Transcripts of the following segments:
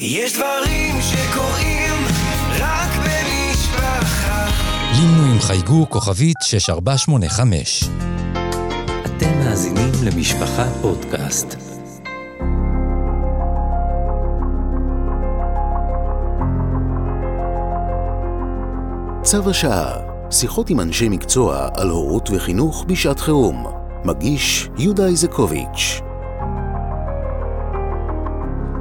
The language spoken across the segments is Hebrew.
יש דברים שקורים רק במשפחה. לינו עם חייגו כוכבית 6485. אתם מאזינים למשפחה פודקאסט. צו השעה, שיחות עם אנשי מקצוע על הורות וחינוך בשעת חירום. מגיש יהודה איזקוביץ'.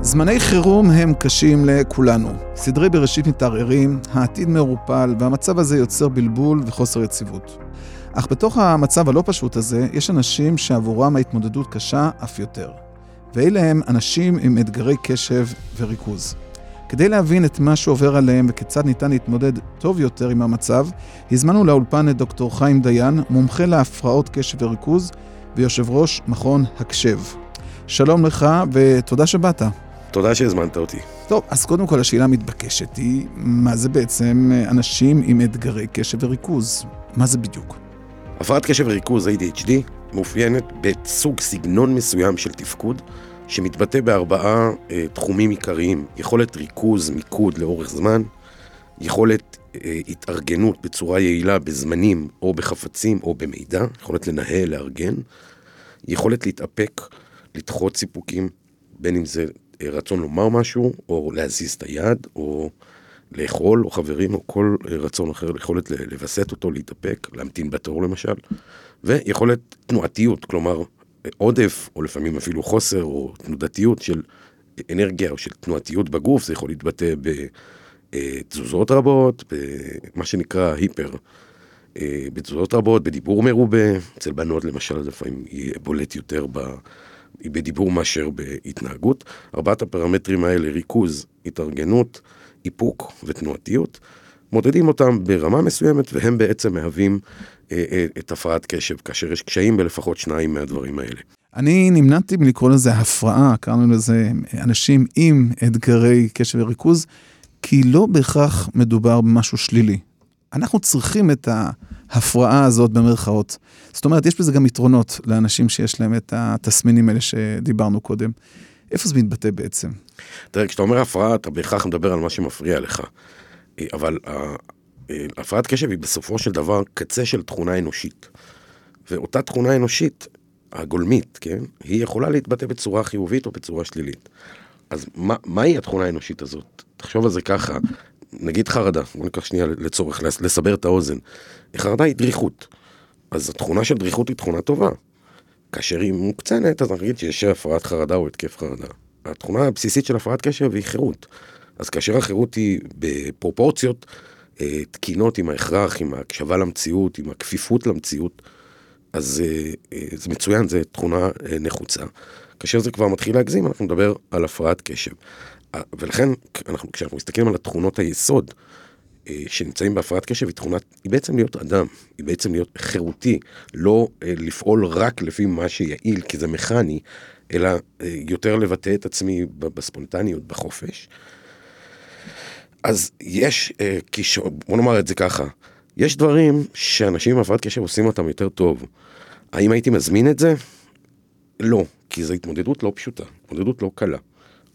זמני חירום הם קשים לכולנו. סדרי בראשית מתערערים, העתיד מעורפל, והמצב הזה יוצר בלבול וחוסר יציבות. אך בתוך המצב הלא פשוט הזה, יש אנשים שעבורם ההתמודדות קשה אף יותר. ואלה הם אנשים עם אתגרי קשב וריכוז. כדי להבין את מה שעובר עליהם וכיצד ניתן להתמודד טוב יותר עם המצב, הזמנו לאולפן את דוקטור חיים דיין, מומחה להפרעות קשב וריכוז ויושב ראש מכון הקשב. שלום לך ותודה שבאת. תודה שהזמנת אותי. טוב, אז קודם כל השאלה המתבקשת היא, מה זה בעצם אנשים עם אתגרי קשב וריכוז? מה זה בדיוק? הפרעת קשב וריכוז, ADHD, מאופיינת בסוג סגנון מסוים של תפקוד, שמתבטא בארבעה אה, תחומים עיקריים. יכולת ריכוז, מיקוד לאורך זמן, יכולת אה, התארגנות בצורה יעילה בזמנים או בחפצים או במידע, יכולת לנהל, לארגן, יכולת להתאפק, לדחות סיפוקים, בין אם זה אה, רצון לומר משהו, או להזיז את היד, או לאכול, או חברים, או כל אה, רצון אחר, יכולת לווסת אותו, להתאפק, להמתין בתור למשל, ויכולת תנועתיות, כלומר עודף, או לפעמים אפילו חוסר, או תנודתיות של אנרגיה, או של תנועתיות בגוף, זה יכול להתבטא בתזוזות רבות, במה שנקרא היפר. בתזוזות רבות, בדיבור מרובה, אצל בנות למשל, לפעמים יהיה בולט יותר ב... בדיבור מאשר בהתנהגות. ארבעת הפרמטרים האלה, ריכוז, התארגנות, איפוק ותנועתיות, מודדים אותם ברמה מסוימת והם בעצם מהווים אה, אה, את הפרעת קשב, כאשר יש קשיים בלפחות שניים מהדברים האלה. אני נמנעתי מלקרוא לזה הפרעה, קראנו לזה אנשים עם אתגרי קשב וריכוז, כי לא בהכרח מדובר במשהו שלילי. אנחנו צריכים את ההפרעה הזאת במרכאות. זאת אומרת, יש בזה גם יתרונות לאנשים שיש להם את התסמינים האלה שדיברנו קודם. איפה זה מתבטא בעצם? תראה, כשאתה אומר הפרעה, אתה בהכרח מדבר על מה שמפריע לך. אבל הפרעת קשב היא בסופו של דבר קצה של תכונה אנושית. ואותה תכונה אנושית, הגולמית, כן, היא יכולה להתבטא בצורה חיובית או בצורה שלילית. אז מה, מהי התכונה האנושית הזאת? תחשוב על זה ככה, נגיד חרדה, בוא ניקח שנייה לצורך, לסבר את האוזן. חרדה היא דריכות. אז התכונה של דריכות היא תכונה טובה. כאשר היא מוקצנת, אז נגיד שיש הפרעת חרדה או התקף חרדה. התכונה הבסיסית של הפרעת קשב היא חירות. אז כאשר החירות היא בפרופורציות אה, תקינות עם ההכרח, עם ההקשבה למציאות, עם הכפיפות למציאות, אז אה, אה, זה מצוין, זו תכונה נחוצה. כאשר זה כבר מתחיל להגזים, אנחנו נדבר על הפרעת קשב. ולכן, אנחנו, כשאנחנו מסתכלים על התכונות היסוד אה, שנמצאים בהפרעת קשב, היא תכונה, היא בעצם להיות אדם, היא בעצם להיות חירותי, לא אה, לפעול רק לפי מה שיעיל, כי זה מכני, אלא אה, יותר לבטא את עצמי בספונטניות, בחופש. אז יש, אה. בוא נאמר את זה ככה, יש דברים שאנשים עם הפרעת קשב עושים אותם יותר טוב. האם הייתי מזמין את זה? לא, כי זו התמודדות לא פשוטה, התמודדות לא קלה.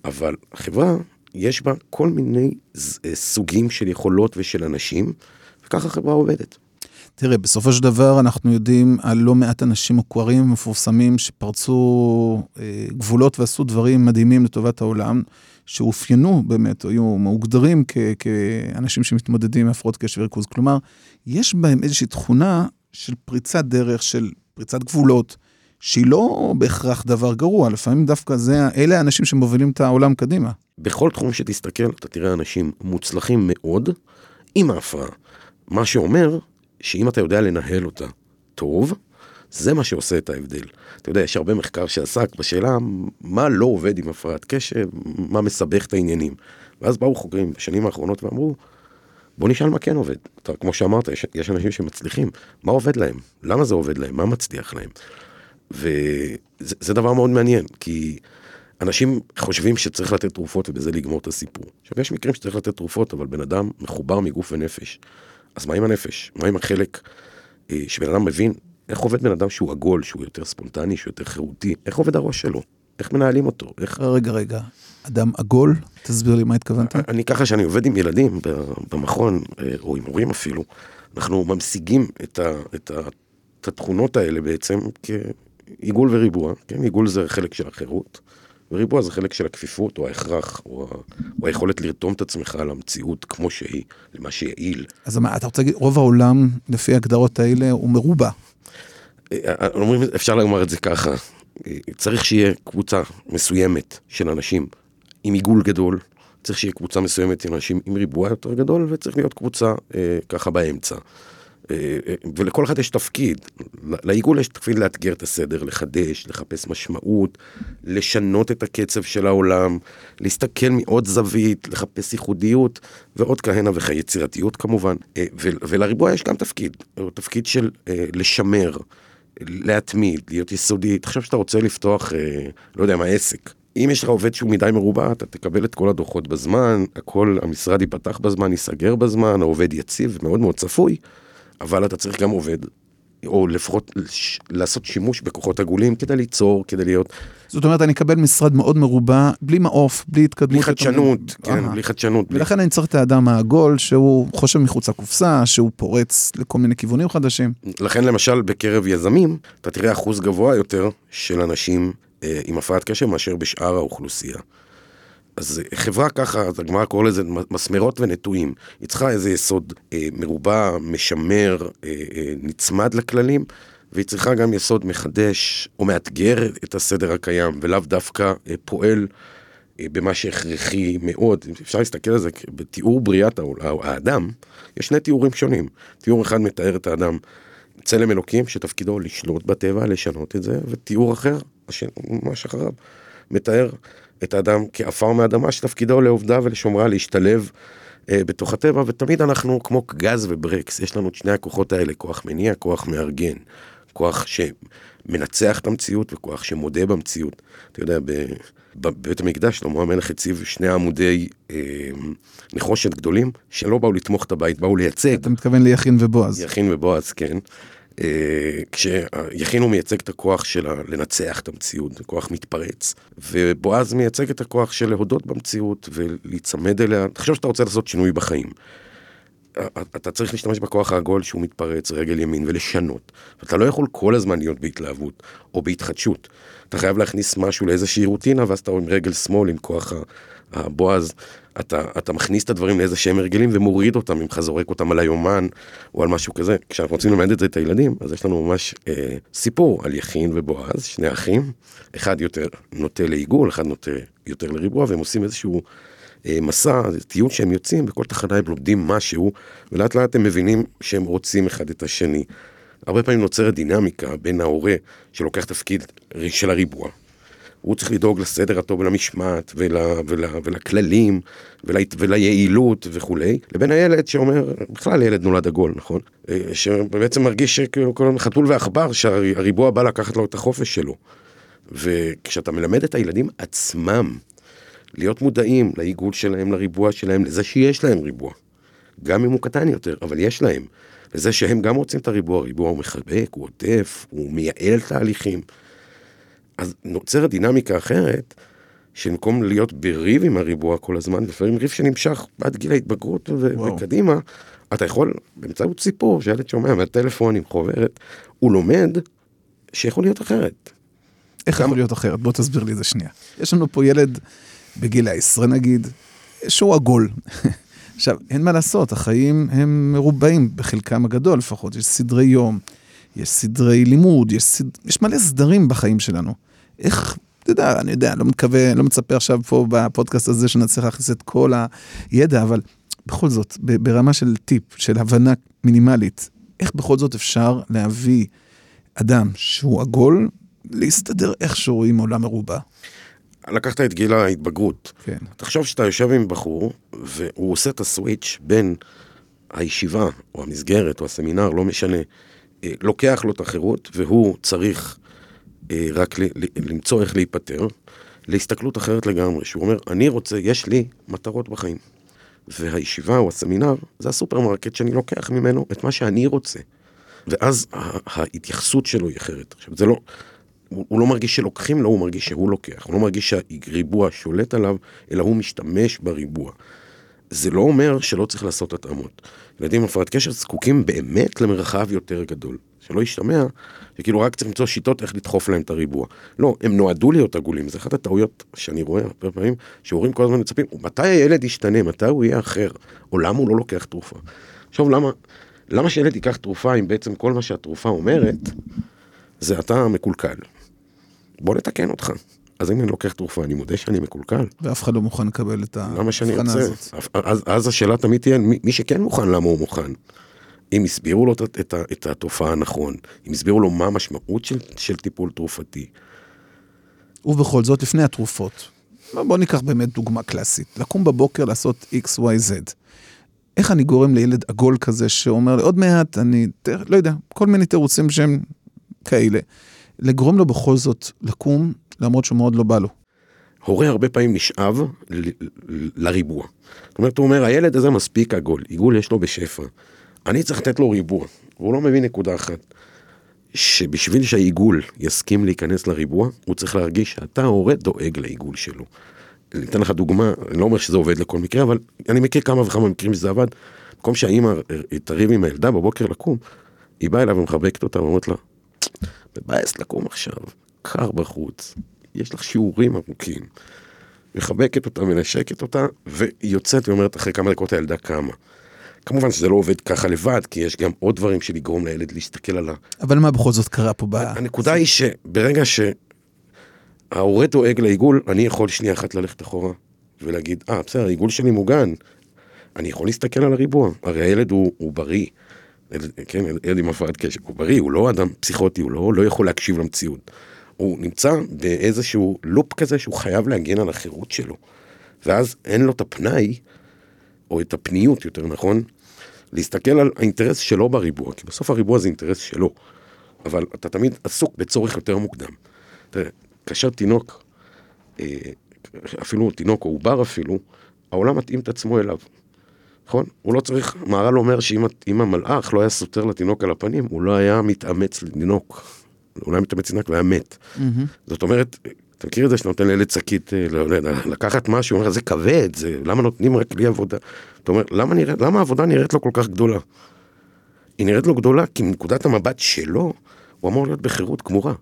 אבל החברה, יש בה כל מיני אה, סוגים של יכולות ושל אנשים, וככה החברה עובדת. תראה, בסופו של דבר אנחנו יודעים על לא מעט אנשים מוכרים ומפורסמים שפרצו אה, גבולות ועשו דברים מדהימים לטובת העולם, שאופיינו באמת, היו מוגדרים כ- כאנשים שמתמודדים עם הפרעות קשב וריכוז. כלומר, יש בהם איזושהי תכונה של פריצת דרך, של פריצת גבולות, שהיא לא בהכרח דבר גרוע, לפעמים דווקא זה, אלה האנשים שמובילים את העולם קדימה. בכל תחום שתסתכל, אתה תראה אנשים מוצלחים מאוד עם ההפרעה. מה שאומר שאם אתה יודע לנהל אותה טוב, זה מה שעושה את ההבדל. אתה יודע, יש הרבה מחקר שעסק בשאלה מה לא עובד עם הפרעת קשב, מה מסבך את העניינים. ואז באו חוקרים בשנים האחרונות ואמרו, בוא נשאל מה כן עובד. אתה, כמו שאמרת, יש, יש אנשים שמצליחים, מה עובד להם? למה זה עובד להם? מה מצליח להם? וזה דבר מאוד מעניין, כי אנשים חושבים שצריך לתת תרופות ובזה לגמור את הסיפור. עכשיו, יש מקרים שצריך לתת תרופות, אבל בן אדם מחובר מגוף ונפש. אז מה עם הנפש? מה עם החלק אה, שבן אדם מבין איך עובד בן אדם שהוא עגול, שהוא יותר ספונטני, שהוא יותר חירותי? איך עובד הראש שלו? איך מנהלים אותו, איך... רגע, רגע. אדם עגול? תסביר לי מה התכוונת. אני ככה שאני עובד עם ילדים במכון, אה, או עם הורים אפילו, אנחנו ממשיגים את, ה, את, ה, את התכונות האלה בעצם כעיגול וריבוע, כן? עיגול זה חלק של החירות, וריבוע זה חלק של הכפיפות, או ההכרח, או, או היכולת לרתום את עצמך למציאות כמו שהיא, למה שיעיל. אז מה, אתה רוצה להגיד, רוב העולם, לפי ההגדרות האלה, הוא מרובע. אה, אומרים, אפשר לומר את זה ככה, אה, צריך שיהיה קבוצה מסוימת של אנשים עם עיגול גדול, צריך שיהיה קבוצה מסוימת עם אנשים עם ריבוע יותר גדול, וצריך להיות קבוצה אה, ככה באמצע. אה, אה, ולכל אחד יש תפקיד, לעיגול יש תפקיד לאתגר את הסדר, לחדש, לחפש משמעות, לשנות את הקצב של העולם, להסתכל מעוד זווית, לחפש ייחודיות, ועוד כהנה וכהנה, יצירתיות כמובן. אה, ולריבוע יש גם תפקיד, הוא תפקיד של לשמר, להתמיד, להיות יסודי. תחשוב שאתה רוצה לפתוח, לא יודע מה, עסק. אם יש לך עובד שהוא מדי מרובע, אתה תקבל את כל הדוחות בזמן, הכל, המשרד ייפתח בזמן, ייסגר בזמן, העובד יציב, מאוד מאוד צפוי, אבל אתה צריך גם עובד, או לפחות לעשות שימוש בכוחות עגולים כדי ליצור, כדי להיות, זאת אומרת, אני אקבל משרד מאוד מרובע, בלי מעוף, בלי התקדמות. בלי חדשנות, כן, אהה. בלי חדשנות. בלי... ולכן אני צריך את האדם העגול, שהוא חושב מחוץ לקופסה, שהוא פורץ לכל מיני כיוונים חדשים. לכן למשל בקרב יזמים, אתה תראה אחוז גבוה יותר של אנשים אה, עם הפרעת קשב מאשר בשאר האוכלוסייה. אז אה, חברה ככה, הגמרא קורא לזה מסמרות ונטועים. היא צריכה איזה יסוד אה, מרובע, משמר, אה, אה, נצמד לכללים, והיא צריכה גם יסוד מחדש או מאתגר את הסדר הקיים, ולאו דווקא אה, פועל אה, במה שהכרחי מאוד. אפשר להסתכל על זה בתיאור בריאת העול- האדם, יש שני תיאורים שונים. תיאור אחד מתאר את האדם צלם אלוקים שתפקידו לשלוט בטבע, לשנות את זה, ותיאור אחר, ממש אחריו, מתאר את האדם כעפר מאדמה שתפקידו לעובדה ולשומרה להשתלב אה, בתוך הטבע, ותמיד אנחנו כמו גז וברקס, יש לנו את שני הכוחות האלה, כוח מניע, כוח מארגן, כוח שמנצח את המציאות וכוח שמודה במציאות. אתה יודע, ב- בבית המקדש שלמה המלך הציב שני עמודי אה, נחושת גדולים, שלא באו לתמוך את הבית, באו לייצג. אתה מתכוון ליכין ובועז. יכין ובועז, כן. אה, כשיכין הוא מייצג את הכוח של לנצח את המציאות, זה כוח מתפרץ, ובועז מייצג את הכוח של להודות במציאות ולהיצמד אליה. תחשוב שאתה רוצה לעשות שינוי בחיים. אתה צריך להשתמש בכוח העגול שהוא מתפרץ רגל ימין ולשנות. ואתה לא יכול כל הזמן להיות בהתלהבות או בהתחדשות. אתה חייב להכניס משהו לאיזושהי רוטינה, ואז אתה עם רגל שמאל, עם כוח הבועז, אתה, אתה מכניס את הדברים לאיזה שהם הרגלים ומוריד אותם, ממך זורק אותם על היומן או על משהו כזה. כשאנחנו רוצים ללמד את זה את הילדים, אז יש לנו ממש אה, סיפור על יכין ובועז, שני אחים, אחד יותר נוטה לעיגול, אחד נוטה יותר לריבוע, והם עושים איזשהו אה, מסע, טיול שהם יוצאים, בכל תחנה הם לומדים משהו, ולאט לאט הם מבינים שהם רוצים אחד את השני. הרבה פעמים נוצרת דינמיקה בין ההורה שלוקח תפקיד של הריבוע. הוא צריך לדאוג לסדר הטוב ולמשמעת ול, ול, ולכללים ול, וליעילות וכולי, לבין הילד שאומר, בכלל ילד נולד עגול, נכון? אה, שבעצם מרגיש שכאילו כל חתול ועכבר, שהריבוע בא לקחת לו את החופש שלו. וכשאתה מלמד את הילדים עצמם להיות מודעים לעיגול שלהם, לריבוע שלהם, לזה שיש להם ריבוע. גם אם הוא קטן יותר, אבל יש להם. לזה שהם גם רוצים את הריבוע, הריבוע הוא מחבק, הוא עוטף, הוא מייעל תהליכים. אז נוצרת דינמיקה אחרת, שבמקום להיות בריב עם הריבוע כל הזמן, לפעמים ריב שנמשך עד גיל ההתבגרות ו-. וקדימה, אתה יכול, באמצעות סיפור שילד שומע מהטלפון עם חוברת, הוא לומד שיכול להיות אחרת. איך גם- יכול להיות אחרת? בוא תסביר לי את זה שנייה. יש לנו פה ילד בגיל העשרה נגיד, שהוא עגול. עכשיו, אין מה לעשות, החיים הם מרובעים, בחלקם הגדול לפחות. יש סדרי יום, יש סדרי לימוד, יש, סד... יש מלא סדרים בחיים שלנו. איך, אתה יודע, אני יודע, לא מקווה, לא מצפה עכשיו פה בפודקאסט הזה שנצליח להכניס את כל הידע, אבל בכל זאת, ברמה של טיפ, של הבנה מינימלית, איך בכל זאת אפשר להביא אדם שהוא עגול, להסתדר איכשהו עם עולם מרובע. לקחת את גיל ההתבגרות. כן. תחשוב שאתה יושב עם בחור, והוא עושה את הסוויץ' בין הישיבה, או המסגרת, או הסמינר, לא משנה, אה, לוקח לו את החירות, והוא צריך רק ל- ל- למצוא איך להיפטר, להסתכלות אחרת לגמרי, שהוא אומר, אני רוצה, יש לי מטרות בחיים. והישיבה או הסמינר, זה הסופרמרקט שאני לוקח ממנו את מה שאני רוצה. ואז ההתייחסות שלו היא אחרת. עכשיו, זה לא... הוא, הוא לא מרגיש שלוקחים לו, הוא מרגיש שהוא לוקח. הוא לא מרגיש שהריבוע שולט עליו, אלא הוא משתמש בריבוע. זה לא אומר שלא צריך לעשות התאמות. ילדים עם הפרעת קשב זקוקים באמת למרחב יותר גדול. שלא ישתמע שכאילו רק צריך למצוא שיטות איך לדחוף להם את הריבוע. לא, הם נועדו להיות עגולים. זה אחת הטעויות שאני רואה הרבה פעמים, שהורים כל הזמן מצפים, מתי הילד ישתנה, מתי הוא יהיה אחר, או למה הוא לא לוקח תרופה. עכשיו, למה, למה שילד ייקח תרופה אם בעצם כל מה שהתרופה אומרת, זה אתה מקולקל. בוא נתקן אותך. אז אם אני לוקח תרופה, אני מודה שאני מקולקל. ואף אחד לא מוכן לקבל את למה שאני ההבחנה רוצה? הזאת. אז, אז השאלה תמיד תהיה, מי, מי שכן מוכן, למה הוא מוכן? אם הסבירו לו את, את, התופעה הנכון, אם הסבירו לו מה המשמעות של, של טיפול תרופתי. ובכל זאת, לפני התרופות, בוא ניקח באמת דוגמה קלאסית. לקום בבוקר לעשות x, y, z. איך אני גורם לילד עגול כזה שאומר לי, עוד מעט, אני, לא יודע, כל מיני תירוצים שהם כאלה. לגרום לו בכל זאת לקום, למרות שהוא מאוד לא בא לו. הורה הרבה פעמים נשאב ל, ל, לריבוע. זאת אומרת, הוא אומר, הילד הזה מספיק עגול, עיגול יש לו בשפע. אני צריך לתת לו ריבוע. והוא לא מבין נקודה אחת. שבשביל שהעיגול יסכים להיכנס לריבוע, הוא צריך להרגיש שאתה ההורה דואג לעיגול שלו. אני אתן לך דוגמה, אני לא אומר שזה עובד לכל מקרה, אבל אני מכיר כמה וכמה מקרים שזה עבד. במקום שהאימא תריב עם הילדה בבוקר לקום, היא באה אליו ומחבקת אותה ואומרת לה, מבאס לקום עכשיו, קר בחוץ, יש לך שיעורים ארוכים. מחבקת אותה, מנשקת אותה, והיא יוצאת ואומרת אחרי כמה דקות הילדה קמה. כמובן שזה לא עובד ככה לבד, כי יש גם עוד דברים של לגרום לילד להסתכל על ה... אבל מה בכל זאת קרה פה ב... הנקודה היא שברגע שההורה דואג לעיגול, אני יכול שנייה אחת ללכת אחורה ולהגיד, אה, בסדר, העיגול שלי מוגן. אני יכול להסתכל על הריבוע, הרי הילד הוא, הוא בריא. ילד, כן, ילד עם הפרעת קשב, הוא בריא, הוא לא אדם פסיכוטי, הוא לא, לא יכול להקשיב למציאות. הוא נמצא באיזשהו לופ כזה שהוא חייב להגן על החירות שלו. ואז אין לו את הפנאי, או את הפניות, יותר נכון, להסתכל על האינטרס שלו בריבוע, כי בסוף הריבוע זה אינטרס שלו. אבל אתה תמיד עסוק בצורך יותר מוקדם. תראה, כאשר תינוק, אה, אפילו תינוק או עובר אפילו, העולם מתאים את עצמו אליו. נכון? הוא לא צריך, מהר"ל אומר שאם אם המלאך לא היה סותר לתינוק על הפנים, הוא לא היה מתאמץ לתינוק. הוא לא היה מתאמץ לתינוק והיה מת. זאת אומרת, אתה מכיר את זה שאתה נותן לילד שקית, אה, לא יודע, לקחת משהו, אומר, זה כבד, זה, למה נותנים רק לי עבודה? אתה אומר, למה, נראה, למה העבודה נראית לו כל כך גדולה? היא נראית לו גדולה כי מנקודת המבט שלו, הוא אמור להיות בחירות גמורה.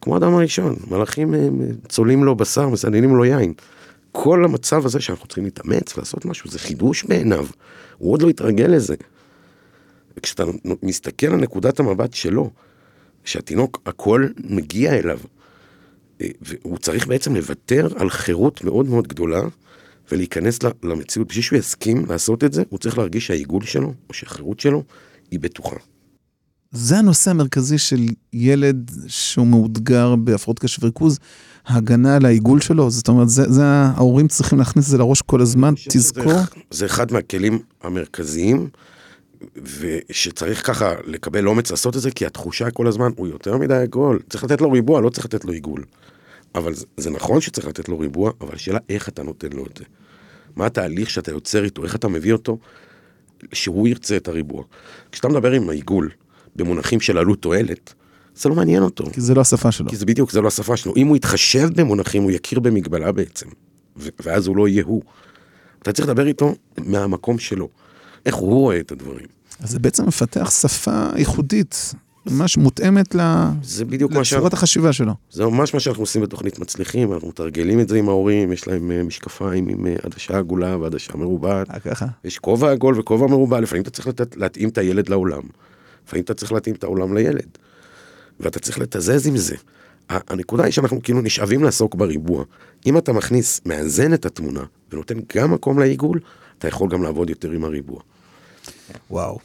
כמו האדם הראשון, מלאכים אה, צולעים לו בשר, מסננים לו יין. כל המצב הזה שאנחנו צריכים להתאמץ ולעשות משהו, זה חידוש בעיניו. הוא עוד לא התרגל לזה. וכשאתה מסתכל על נקודת המבט שלו, שהתינוק, הכל מגיע אליו, והוא צריך בעצם לוותר על חירות מאוד מאוד גדולה ולהיכנס למציאות. בשביל שהוא יסכים לעשות את זה, הוא צריך להרגיש שהעיגול שלו, או שהחירות שלו, היא בטוחה. זה הנושא המרכזי של ילד שהוא מאותגר בהפרעות קשב וריכוז, ההגנה על העיגול שלו, זאת אומרת, זה, זה ההורים צריכים להכניס את זה לראש כל הזמן, תזכור. זה, זה אחד מהכלים המרכזיים, ושצריך ככה לקבל אומץ לעשות את זה, כי התחושה כל הזמן, הוא יותר מדי עגול, צריך לתת לו ריבוע, לא צריך לתת לו עיגול. אבל זה, זה נכון שצריך לתת לו ריבוע, אבל השאלה איך אתה נותן לו את זה. מה התהליך שאתה יוצר איתו, איך אתה מביא אותו, שהוא ירצה את הריבוע. כשאתה מדבר עם העיגול במונחים של עלות תועלת, זה לא מעניין אותו. כי זה לא השפה שלו. כי זה בדיוק, זה לא השפה שלו. אם הוא יתחשב במונחים, הוא יכיר במגבלה בעצם. ואז הוא לא יהיה הוא. אתה צריך לדבר איתו מהמקום שלו. איך הוא רואה את הדברים. אז זה בעצם מפתח שפה ייחודית, ממש מותאמת. לצורת החשיבה שלו. זה ממש מה שאנחנו עושים בתוכנית מצליחים, אנחנו מתרגלים את זה עם ההורים, יש להם אה, משקפיים עם אה, עדשה עגולה ועדשה מרובעת. אה, ככה. יש כובע עגול וכובע מרובע, לפעמים אתה צריך לתת, להתאים את הילד לעולם. לפעמים אתה צריך להתאים את העולם לילד. ואתה צריך לתזז עם זה. הנקודה היא שאנחנו כאילו נשאבים לעסוק בריבוע. אם אתה מכניס, מאזן את התמונה, ונותן גם מקום לעיגול, אתה יכול גם לעבוד יותר עם הריבוע. וואו.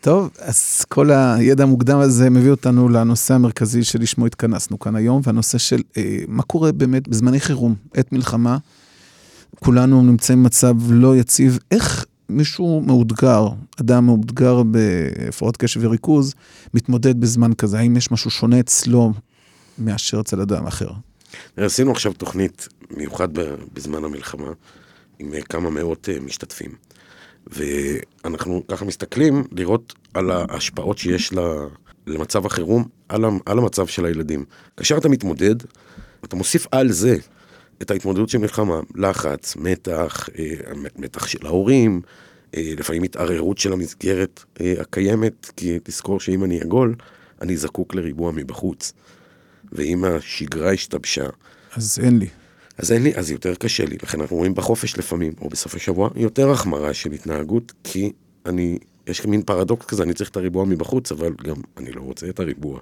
טוב, אז כל הידע המוקדם הזה מביא אותנו לנושא המרכזי שלשמו התכנסנו כאן היום, והנושא של אה, מה קורה באמת בזמני חירום, עת מלחמה. כולנו נמצאים במצב לא יציב. איך מישהו מאותגר, אדם מאותגר בהפרעות קשב וריכוז, מתמודד בזמן כזה? האם יש משהו שונה אצלו מאשר אצל אדם אחר? עשינו עכשיו תוכנית מיוחד בזמן המלחמה, עם אה, כמה מאות אה, משתתפים. ואנחנו ככה מסתכלים לראות על ההשפעות שיש ל- למצב החירום על, על המצב של הילדים. כאשר אתה מתמודד, אתה מוסיף על זה את ההתמודדות של מלחמה, לחץ, מתח, אה, מתח של ההורים, אה, לפעמים התערערות של המסגרת אה, הקיימת, כי תזכור שאם אני עגול, אני זקוק לריבוע מבחוץ. ואם השגרה השתבשה, אז אין לי. אז אין לי, אז יותר קשה לי. לכן אנחנו רואים בחופש לפעמים, או בסופי שבוע, יותר החמרה של התנהגות, כי אני, יש מין פרדוקס כזה, אני צריך את הריבוע מבחוץ, אבל גם אני לא רוצה את הריבוע.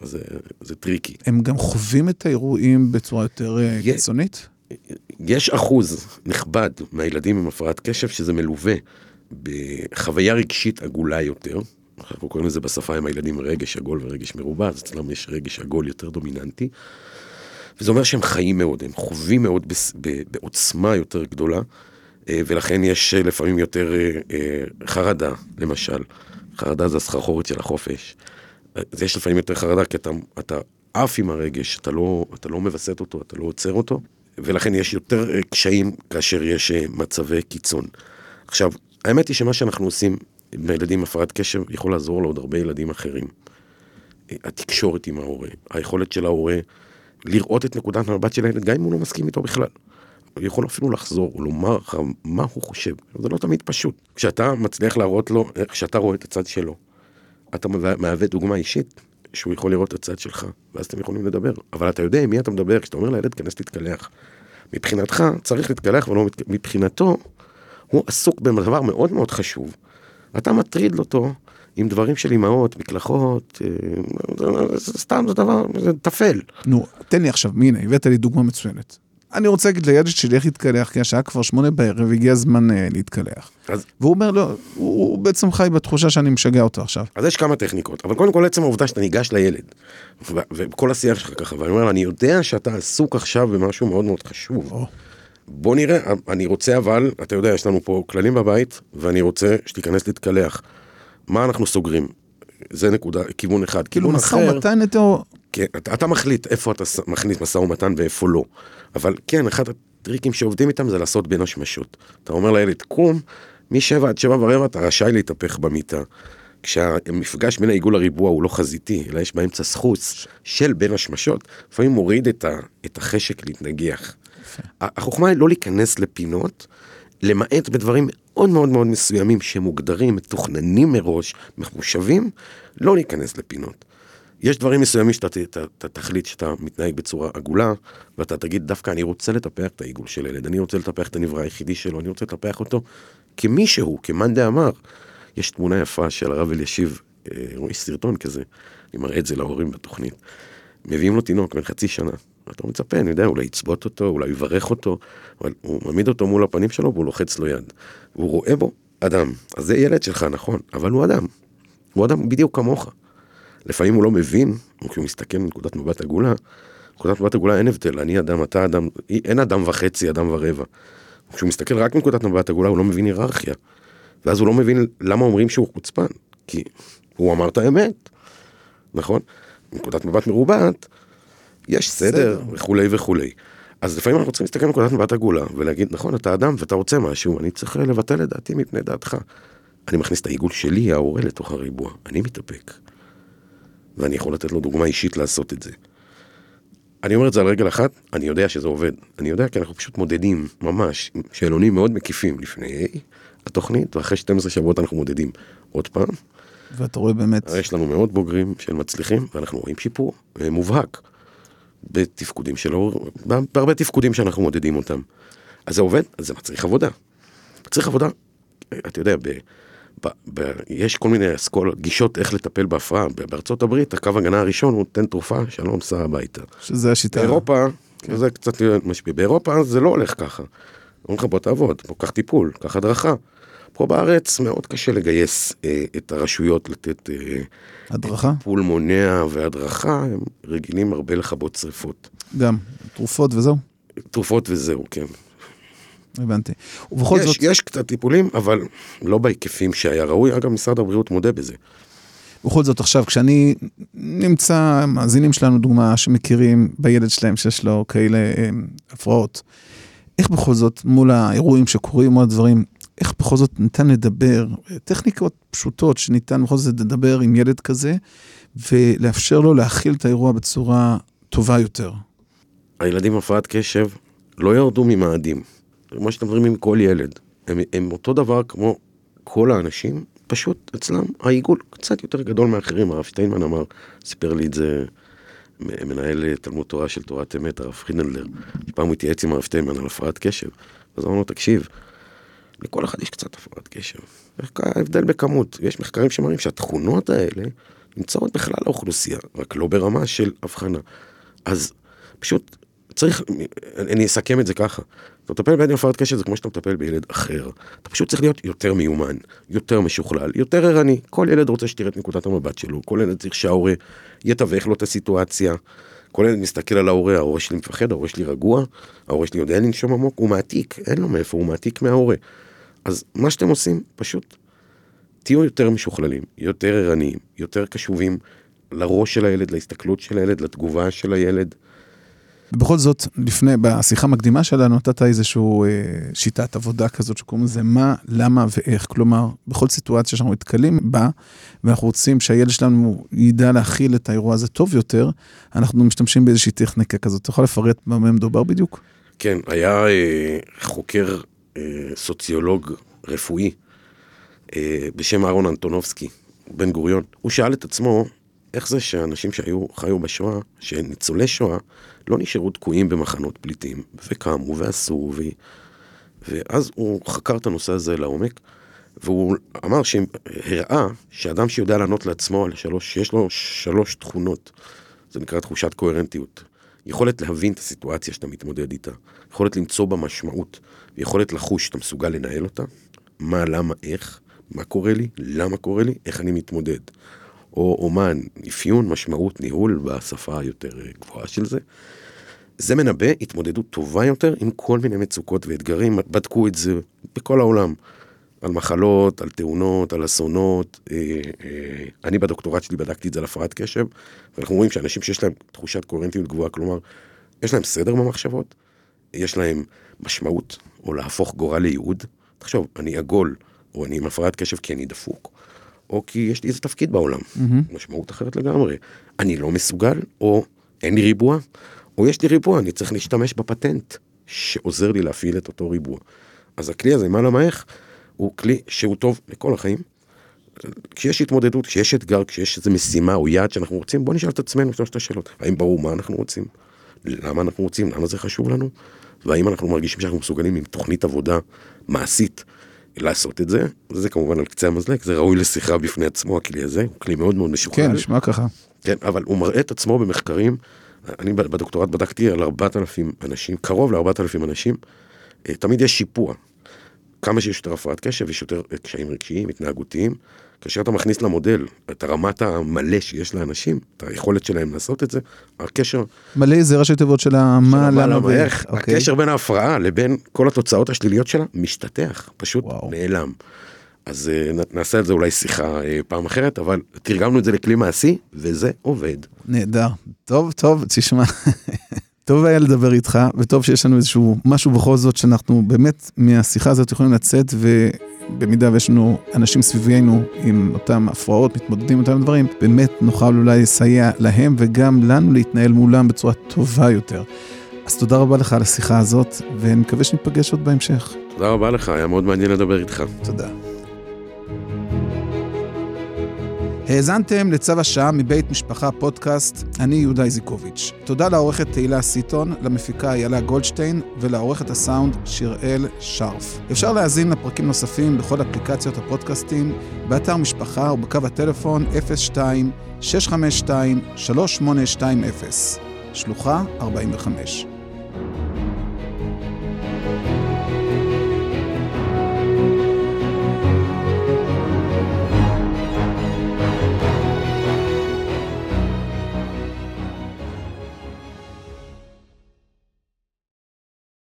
אז זה, זה tricky. הם גם חווים את האירועים בצורה יותר אה, יש- קיצונית? יש אחוז נכבד מהילדים עם הפרעת קשב שזה מלווה בחוויה רגשית עגולה יותר. אנחנו קוראים לזה בשפה עם הילדים רגש עגול ורגש מרובע, אז אצלם יש רגש עגול יותר דומיננטי. וזה אומר שהם חיים מאוד, הם חווים מאוד בעוצמה יותר גדולה, אה, ולכן יש אה, לפעמים יותר אה, חרדה, למשל. חרדה זה הסחרחורת של החופש. אז יש לפעמים יותר חרדה כי אתה, אתה עף עם הרגש, אתה לא, אתה לא מווסת אותו, אתה לא עוצר אותו, ולכן יש יותר קשיים כאשר יש מצבי קיצון. עכשיו, האמת היא שמה שאנחנו עושים עם הילדים עם הפרעת קשב יכול לעזור לעוד הרבה ילדים אחרים. התקשורת עם ההורה, היכולת של ההורה לראות את נקודת המבט של הילד, גם אם הוא לא מסכים איתו בכלל. הוא יכול אפילו לחזור ולומר לך מה הוא חושב, זה לא תמיד פשוט. כשאתה מצליח להראות לו, איך שאתה רואה את הצד שלו, אתה מהווה- דוגמה אישית שהוא יכול לראות את הצד שלך, ואז אתם יכולים לדבר. אבל אתה יודע עם מי אתה מדבר, כשאתה אומר לילד, כנס להתקלח. מבחינתך צריך להתקלח, ולא מבחינתו, הוא עסוק בדבר מאוד מאוד חשוב. אתה מטריד אותו עם דברים של אמהות, מקלחות, אה, סתם זה דבר, זה טפל. נו, תן לי עכשיו, הנה, הבאת לי דוגמה מצוינת. אני רוצה להגיד לילד שלי איך להתקלח, כי השעה כבר שמונה בערב, הגיע הזמן אה, להתקלח. אז, והוא אומר, לא, הוא, הוא בעצם חי בתחושה שאני משגע אותו עכשיו. אז יש כמה טכניקות, אבל קודם כל עצם העובדה שאתה ניגש לילד, וכל השיח שלך ככה, ואני אומר, אני יודע שאתה עסוק עכשיו במשהו מאוד מאוד חשוב. או. בוא נראה, אני רוצה אבל, אתה יודע, יש לנו פה כללים בבית, ואני רוצה שתיכנס להתקלח. מה אנחנו סוגרים? זה נקודה, כיוון אחד. כאילו משא אחר, ומתן איתו, כן, אתה, אתה מחליט איפה אתה מכניס משא ומתן ואיפה לא. אבל כן, אחד הטריקים שעובדים איתם זה לעשות בין השמשות. אתה אומר לילד, קום, משבע עד שבע ורבע אתה רשאי להתהפך במיטה. כשהמפגש בין העיגול לריבוע הוא לא חזיתי, אלא יש באמצע סחוס של בין השמשות, לפעמים מוריד את, ה, את החשק להתנגח. החוכמה היא לא להיכנס לפינות, למעט בדברים מאוד מאוד מאוד מסוימים שמוגדרים, מתוכננים מראש, מחושבים, לא להיכנס לפינות. יש דברים מסוימים שאתה ת- ת- תחליט שאתה מתנהג בצורה עגולה, ואתה תגיד, דווקא אני רוצה לטפח את העיגול של ילד, אני רוצה לטפח את הנברא היחידי שלו, אני רוצה לטפח אותו כמי שהוא, כמאן דאמר. יש תמונה יפה של הרב אלישיב, אה, יש סרטון כזה, אני מראה את זה להורים בתוכנית. מביאים לו תינוק בן חצי שנה, ואתה מצפה, אני יודע, אולי יצבות אותו, אולי יברך אותו, אבל הוא מעמיד אותו מול הפנים שלו והוא לוחץ לו יד. והוא רואה בו אדם. אז זה ילד שלך, נכון, אבל הוא אדם. הוא אדם בדיוק כמוך. לפעמים הוא לא מבין, או כשהוא מסתכל מנקודת מבט עגולה, נקודת מבט עגולה אין הבדל, אני אדם, אתה אדם, אין אדם וחצי, אדם ורבע. כשהוא מסתכל רק מנקודת מבט עגולה, הוא לא מבין היררכיה. ואז הוא לא מבין למה אומרים שהוא חוצפן, כי הוא אמר את האמת, נכון? מנקודת מבט מרובעת, יש סדר וכולי וכולי. אז לפעמים אנחנו צריכים להסתכל מנקודת מבט עגולה ולהגיד, נכון, אתה אדם ואתה רוצה משהו, אני צריך לבטל את דעתי מפני דעתך. אני מכניס את העיגול שלי, ההורה, לתוך הריבוע, אני מתאפק. ואני יכול לתת לו דוגמה אישית לעשות את זה. אני אומר את זה על רגל אחת, אני יודע שזה עובד. אני יודע כי אנחנו פשוט מודדים ממש שאלונים מאוד מקיפים לפני התוכנית, ואחרי 12 שבועות אנחנו מודדים עוד פעם. ואתה רואה באמת, יש לנו מאות בוגרים של מצליחים, ואנחנו רואים שיפור אה, מובהק בתפקודים שלו, בהרבה תפקודים שאנחנו מודדים אותם. אז זה עובד, אז זה מצריך עבודה. מצריך עבודה, אה, אתה יודע, ב, ב, ב, יש כל מיני אסכולות, גישות איך לטפל בהפרעה. בארצות הברית, הקו הגנה הראשון הוא תן תרופה, שלום, סע הביתה. שזה השיטה. באירופה, זה קצת משפיע. באירופה זה לא הולך ככה. אומרים לך בוא תעבוד, בוא קח טיפול, קח הדרכה. פה בארץ מאוד קשה לגייס אה, את הרשויות לתת אה, הדרכה? טיפול מונע והדרכה, הם רגילים הרבה לכבות שריפות. גם. תרופות וזהו? תרופות וזהו, כן. הבנתי. ובכל יש, זאת, יש קצת טיפולים, אבל לא בהיקפים שהיה ראוי. אגב, משרד הבריאות מודה בזה. בכל זאת עכשיו, כשאני נמצא, מאזינים שלנו דוגמה שמכירים בילד שלהם שיש לו כאלה אה, הפרעות, איך בכל זאת מול האירועים שקורים או הדברים, איך בכל זאת ניתן לדבר, טכניקות פשוטות שניתן בכל זאת לדבר עם ילד כזה, ולאפשר לו להכיל את האירוע בצורה טובה יותר. הילדים עם הפרעת קשב לא ירדו ממאדים. מה שאתם מדברים עם כל ילד. הם, הם אותו דבר כמו כל האנשים, פשוט אצלם העיגול קצת יותר גדול מאחרים. הרב שטיינמן אמר, סיפר לי את זה מנהל תלמוד תורה של תורת אמת, הרב פרידנדלר. פעם הוא התייעץ עם הרב שטיינמן על הפרעת קשב. אז אמרנו, תקשיב, לכל אחד יש קצת הפרעת קשב. ההבדל בכמות. יש מחקרים שמראים שהתכונות האלה נמצאות בכלל האוכלוסייה, רק לא ברמה של הבחנה. אז פשוט צריך, אני אסכם את זה ככה. אתה מטפל בילד עם הפרעת קשב זה כמו שאתה מטפל בילד אחר. אתה פשוט צריך להיות יותר מיומן, יותר משוכלל, יותר ערני. כל ילד רוצה שתראה את נקודת המבט שלו, כל ילד צריך שההורה יתווך לו את הסיטואציה. כל ילד מסתכל על ההורה, ההורה שלי מפחד, ההורה שלי רגוע, ההורה שלי יודע לנשום עמוק, הוא מעתיק, אין לו מאיפה, הוא מעתיק מההורה. אז מה שאתם עושים, פשוט תהיו יותר משוכללים, יותר ערניים, יותר קשובים לראש של הילד, להסתכלות של הילד, לתגובה של הילד. ובכל זאת, לפני, בשיחה המקדימה שלנו, נתת איזושהי אה, שיטת עבודה כזאת שקוראים לזה מה, למה ואיך. כלומר, בכל סיטואציה שאנחנו נתקלים בה, ואנחנו רוצים שהילד שלנו ידע להכיל את האירוע הזה טוב יותר, אנחנו משתמשים באיזושהי טכניקה כזאת. אתה יכול לפרט במה מדובר בדיוק? כן, היה אה, חוקר סוציולוג רפואי אה, בשם אהרון אנטונובסקי, בן גוריון. הוא שאל את עצמו, איך זה שאנשים שהיו, חיו בשואה, שניצולי שואה, לא נשארו תקועים במחנות פליטים, וקמו ועשו, ו... ואז הוא חקר את הנושא הזה לעומק, והוא אמר שהראה שאדם שיודע לענות לעצמו על שלוש, שיש לו שלוש תכונות, זה נקרא תחושת קוהרנטיות. יכולת להבין את הסיטואציה שאתה מתמודד איתה, יכולת למצוא בה משמעות, יכולת לחוש שאתה מסוגל לנהל אותה, מה, למה, איך, מה קורה לי, למה קורה לי, איך אני מתמודד. או אומן, אפיון, משמעות, ניהול בשפה היותר גבוהה של זה. זה מנבא התמודדות טובה יותר עם כל מיני מצוקות ואתגרים, בדקו את זה בכל העולם. על מחלות, על תאונות, על אסונות. אה, אה, אני בדוקטורט שלי בדקתי את זה על הפרעת קשב, ואנחנו רואים שאנשים שיש להם תחושת קוהרנטיות גבוהה, כלומר, יש להם סדר במחשבות, יש להם משמעות, או להפוך גורל לייעוד. תחשוב, אני עגול, או אני עם הפרעת קשב כי אני דפוק, או כי יש לי איזה תפקיד בעולם, mm-hmm. משמעות אחרת לגמרי. אני לא מסוגל, או אין לי ריבוע, או יש לי ריבוע, אני צריך להשתמש בפטנט שעוזר לי להפעיל את אותו ריבוע. אז הכלי הזה, מה למה איך, הוא כלי שהוא טוב לכל החיים. כשיש התמודדות, כשיש אתגר, כשיש איזו משימה או יעד שאנחנו רוצים, בוא נשאל את עצמנו שלושת השאלות. האם ברור מה אנחנו רוצים? למה אנחנו רוצים? למה זה חשוב לנו? והאם אנחנו מרגישים שאנחנו מסוגלים עם תוכנית עבודה מעשית לעשות את זה? זה כמובן על קצה המזלג, זה ראוי לשיחה בפני עצמו, הכלי הזה, הוא כלי מאוד מאוד משוכלל. כן, נשמע ככה. כן, אבל הוא מראה את עצמו במחקרים. אני בדוקטורט בדקתי על 4,000 אנשים, קרוב ל-4,000 אנשים, אה, תמיד יש שיפוע. כמה שיש יותר הפרעת קשב, יש יותר קשיים רגשיים, התנהגותיים. כאשר אתה מכניס למודל את הרמת המלא שיש לאנשים, את היכולת שלהם לעשות את זה, הקשר... מלא זה ראשי תיבות של המה, למה ואיך. אוקיי. הקשר בין ההפרעה לבין כל התוצאות השליליות שלה משתטח, פשוט וואו. נעלם. אז אה, נעשה על זה אולי שיחה אה, פעם אחרת, אבל תרגמנו את זה לכלי מעשי, וזה עובד. נהדר. טוב, טוב, תשמע. טוב היה לדבר איתך, וטוב שיש לנו איזשהו משהו בכל זאת שאנחנו באמת מהשיחה הזאת יכולים לצאת, ובמידה ויש לנו אנשים סביבנו עם אותם הפרעות, מתמודדים עם אותם דברים, באמת נוכל אולי לסייע להם וגם לנו להתנהל מולם בצורה טובה יותר. אז תודה רבה לך על השיחה הזאת, ואני מקווה שניפגש עוד בהמשך. תודה רבה לך, היה מאוד מעניין לדבר איתך. תודה. האזנתם לצו השעה מבית משפחה פודקאסט, אני יהודה איזיקוביץ'. תודה לעורכת תהילה סיטון, למפיקה איילה גולדשטיין ולעורכת הסאונד שיראל שרף. אפשר להאזין לפרקים נוספים בכל אפליקציות הפודקאסטים, באתר משפחה ובקו הטלפון 02-652-3820, שלוחה 45.